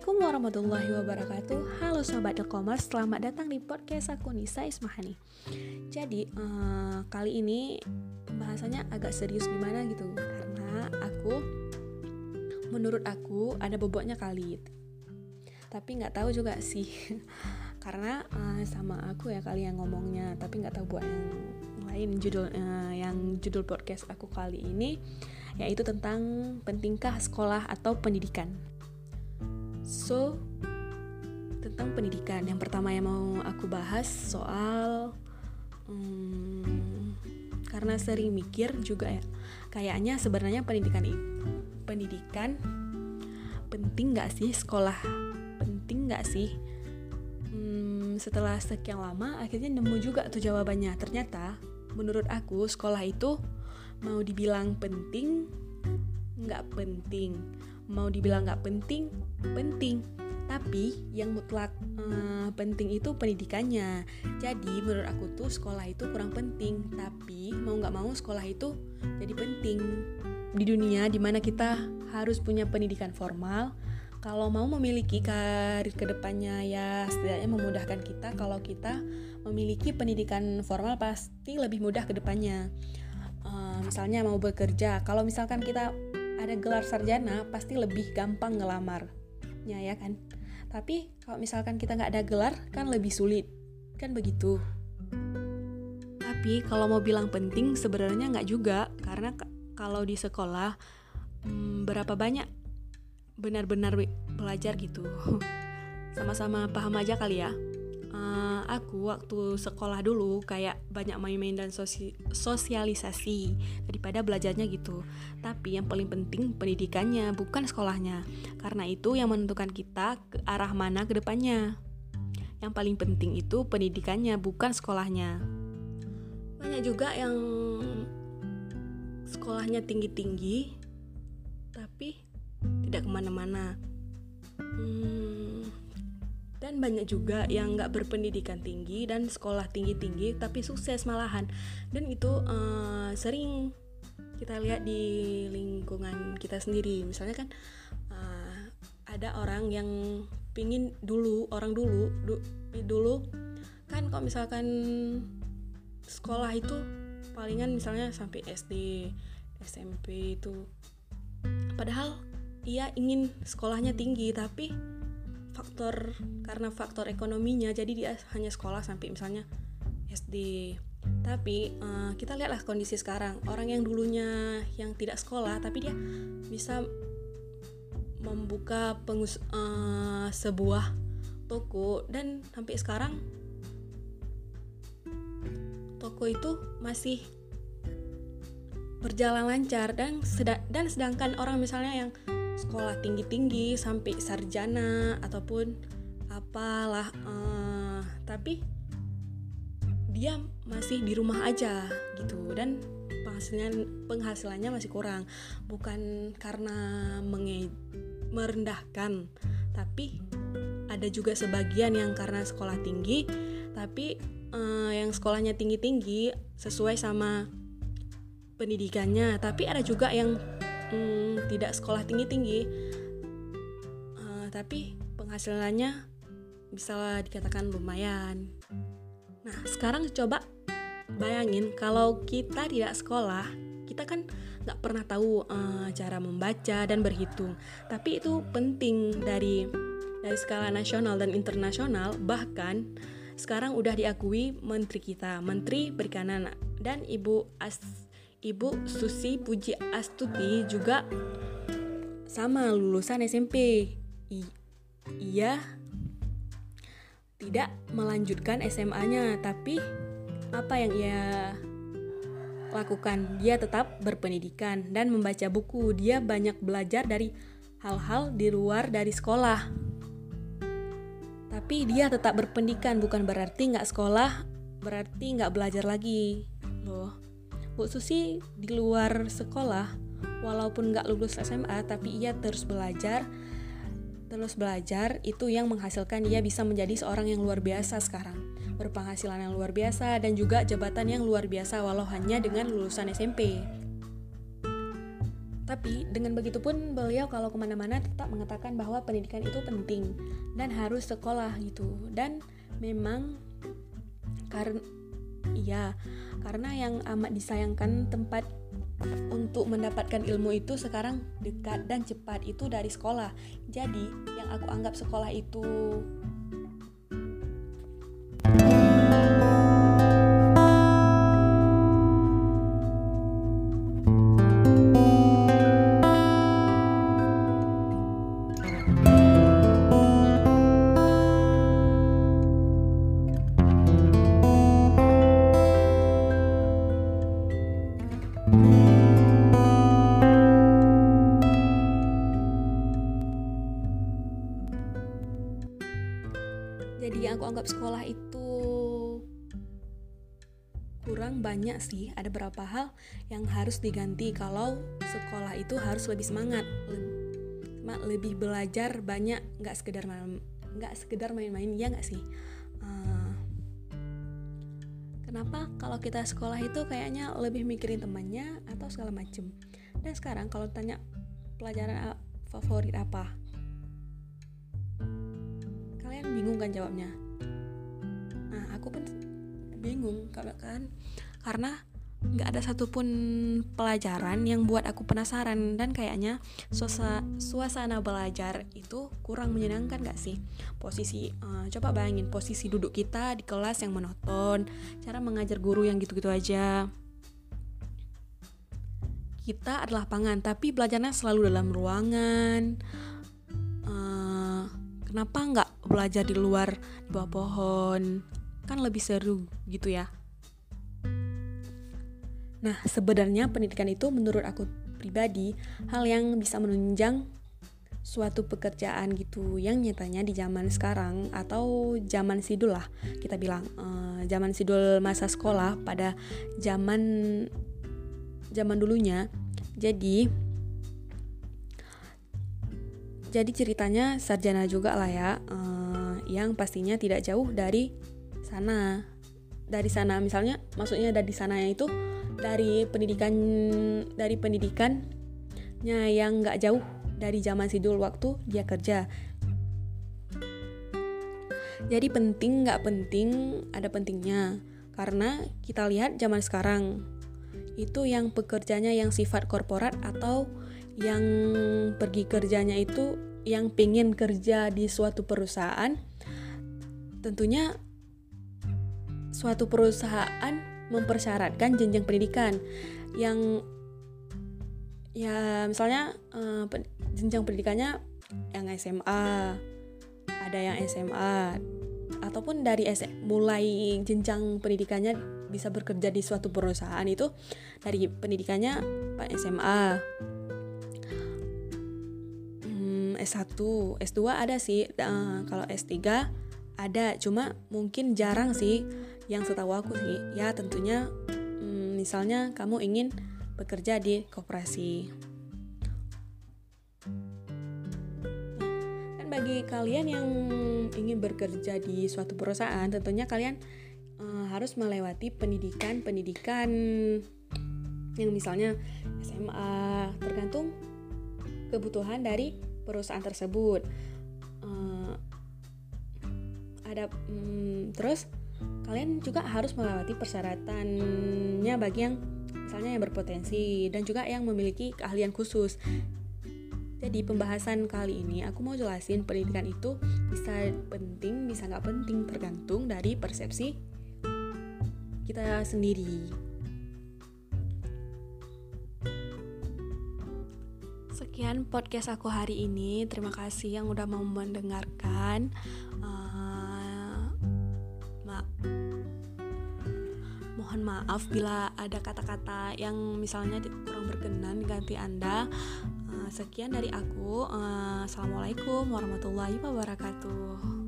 warahmatullahi wabarakatuh. Halo Sobat E-Commerce, selamat datang di podcast aku Nisa Ismahani. Jadi, uh, kali ini pembahasannya agak serius gimana gitu Karena aku, menurut aku ada bobotnya kali. Tapi nggak tahu juga sih Karena uh, sama aku ya kali yang ngomongnya Tapi nggak tahu buat yang lain judul uh, Yang judul podcast aku kali ini Yaitu tentang pentingkah sekolah atau pendidikan So, tentang pendidikan. Yang pertama yang mau aku bahas soal hmm, karena sering mikir juga ya. Kayaknya sebenarnya pendidikan pendidikan penting nggak sih sekolah? Penting nggak sih? Hmm, setelah sekian lama akhirnya nemu juga tuh jawabannya. Ternyata menurut aku sekolah itu mau dibilang penting nggak penting mau dibilang nggak penting penting. Tapi yang mutlak uh, penting itu pendidikannya. Jadi menurut aku tuh sekolah itu kurang penting. Tapi mau nggak mau sekolah itu jadi penting. Di dunia di mana kita harus punya pendidikan formal kalau mau memiliki karir ke depannya ya setidaknya memudahkan kita. Kalau kita memiliki pendidikan formal pasti lebih mudah ke depannya uh, misalnya mau bekerja kalau misalkan kita ada gelar sarjana pasti lebih gampang ngelamarnya ya kan? Tapi kalau misalkan kita nggak ada gelar kan lebih sulit. Kan begitu. Tapi kalau mau bilang penting sebenarnya nggak juga. Karena kalau di sekolah hmm, berapa banyak benar-benar belajar gitu. Sama-sama paham aja kali ya uh, aku waktu sekolah dulu kayak banyak main-main dan sosi sosialisasi daripada belajarnya gitu. Tapi yang paling penting pendidikannya, bukan sekolahnya. Karena itu yang menentukan kita ke arah mana ke depannya. Yang paling penting itu pendidikannya, bukan sekolahnya. Banyak juga yang sekolahnya tinggi-tinggi, tapi tidak ke mana-mana. Hmm, dan banyak juga yang nggak berpendidikan tinggi dan sekolah tinggi-tinggi tapi sukses malahan. Dan itu uh, sering kita lihat di lingkungan kita sendiri. Misalnya kan uh, ada orang yang pingin dulu orang dulu du, dulu kan kalau misalkan sekolah itu palingan misalnya sampai SD SMP itu. Padahal ia ingin sekolahnya tinggi tapi faktor karena faktor ekonominya jadi dia hanya sekolah sampai misalnya SD tapi uh, kita lihatlah kondisi sekarang. Orang yang dulunya yang tidak sekolah tapi dia bisa membuka pengus uh, sebuah toko dan sampai sekarang toko itu masih berjalan lancar dan sed dan sedangkan orang misalnya yang sekolah tinggi-tinggi sampai sarjana ataupun apalah uh, tapi dia masih di rumah aja gitu. Dan penghasilan penghasilannya masih kurang. Bukan karena menge merendahkan tapi ada juga sebagian yang karena sekolah tinggi tapi uh, yang sekolahnya tinggi-tinggi sesuai sama pendidikannya. Tapi ada juga yang hmm, tidak sekolah tinggi-tinggi. Uh, tapi penghasilannya bisa dikatakan lumayan. Nah sekarang coba bayangin kalau kita tidak sekolah kita kan nggak pernah tahu uh, cara membaca dan berhitung. Tapi itu penting dari dari skala nasional dan internasional. Bahkan sekarang udah diakui menteri kita menteri perikanan dan ibu As Ibu Susi Puji Astuti juga sama lulusan SMP. I ia tidak melanjutkan SMA-nya, tapi apa yang ia lakukan? Dia tetap berpendidikan dan membaca buku. Dia banyak belajar dari hal-hal di luar dari sekolah. Tapi dia tetap berpendidikan, bukan berarti nggak sekolah, berarti nggak belajar lagi. Loh, Bu Susi di luar sekolah, walaupun nggak lulus SMA, tapi ia terus belajar, terus belajar itu yang menghasilkan ia bisa menjadi seorang yang luar biasa sekarang, berpenghasilan yang luar biasa dan juga jabatan yang luar biasa walau hanya dengan lulusan SMP. tapi dengan begitu pun beliau kalau ke mana-mana tetap mengatakan bahwa pendidikan itu penting dan harus sekolah gitu dan memang karena iya karena yang amat disayangkan tempat untuk mendapatkan ilmu itu sekarang dekat dan cepat itu dari sekolah. Jadi, yang aku anggap sekolah itu jadi yang aku anggap sekolah itu kurang banyak sih. Ada beberapa hal yang harus diganti kalau sekolah itu harus lebih semangat lebih belajar banyak nggak sekedar nggak sekedar main-main ya nggak sih? Uh, kenapa kalau kita sekolah itu kayaknya lebih mikirin temannya atau segala macem? Dan sekarang kalau tanya pelajaran favorit apa? Bingung kan jawabnya nah aku pun bingung kan karena nggak ada satupun pelajaran yang buat aku penasaran dan kayaknya suasana, suasana belajar itu kurang menyenangkan gak sih? Posisi uh, coba bayangin posisi duduk kita di kelas yang monoton cara mengajar guru yang gitu-gitu aja. Kita adalah pangan tapi belajarnya selalu dalam ruangan. Kenapa nggak belajar di luar di bawah pohon kan lebih seru gitu ya. Nah sebenarnya pendidikan itu menurut aku pribadi hal yang bisa menunjang suatu pekerjaan gitu yang nyatanya di zaman sekarang atau zaman sidul lah kita bilang uh, zaman sidul masa sekolah pada zaman zaman dulunya. Jadi jadi ceritanya sarjana juga lah ya, uh, yang pastinya tidak jauh dari sana. Dari sana misalnya, maksudnya dari sana itu dari pendidikan dari pendidikannya yang nggak jauh dari zaman sidul waktu dia kerja. Jadi penting nggak penting ada pentingnya karena kita lihat zaman sekarang itu yang pekerjanya yang sifat korporat atau yang pergi kerjanya itu yang pengen kerja di suatu perusahaan tentunya suatu perusahaan mempersyaratkan jenjang pendidikan yang ya misalnya uh, jenjang pendidikannya yang SMA ada yang SMA ataupun dari S mulai jenjang pendidikannya bisa bekerja di suatu perusahaan itu dari pendidikannya SMA S1, S2 ada sih. Uh, kalau S3 ada, cuma mungkin jarang sih yang setahu aku sih. Ya tentunya um, misalnya kamu ingin bekerja di koperasi. Nah, kan bagi kalian yang ingin bekerja di suatu perusahaan, tentunya kalian uh, harus melewati pendidikan-pendidikan yang misalnya SMA tergantung kebutuhan dari perusahaan tersebut uh, ada um, terus kalian juga harus melewati persyaratannya bagi yang misalnya yang berpotensi dan juga yang memiliki keahlian khusus jadi pembahasan kali ini aku mau jelasin pendidikan itu bisa penting bisa nggak penting tergantung dari persepsi kita sendiri sekian podcast aku hari ini. Terima kasih yang udah mau mendengarkan. Uh, mohon maaf bila ada kata-kata yang misalnya kurang berkenan ganti Anda. Uh, sekian dari aku. Uh, Assalamualaikum warahmatullahi wabarakatuh.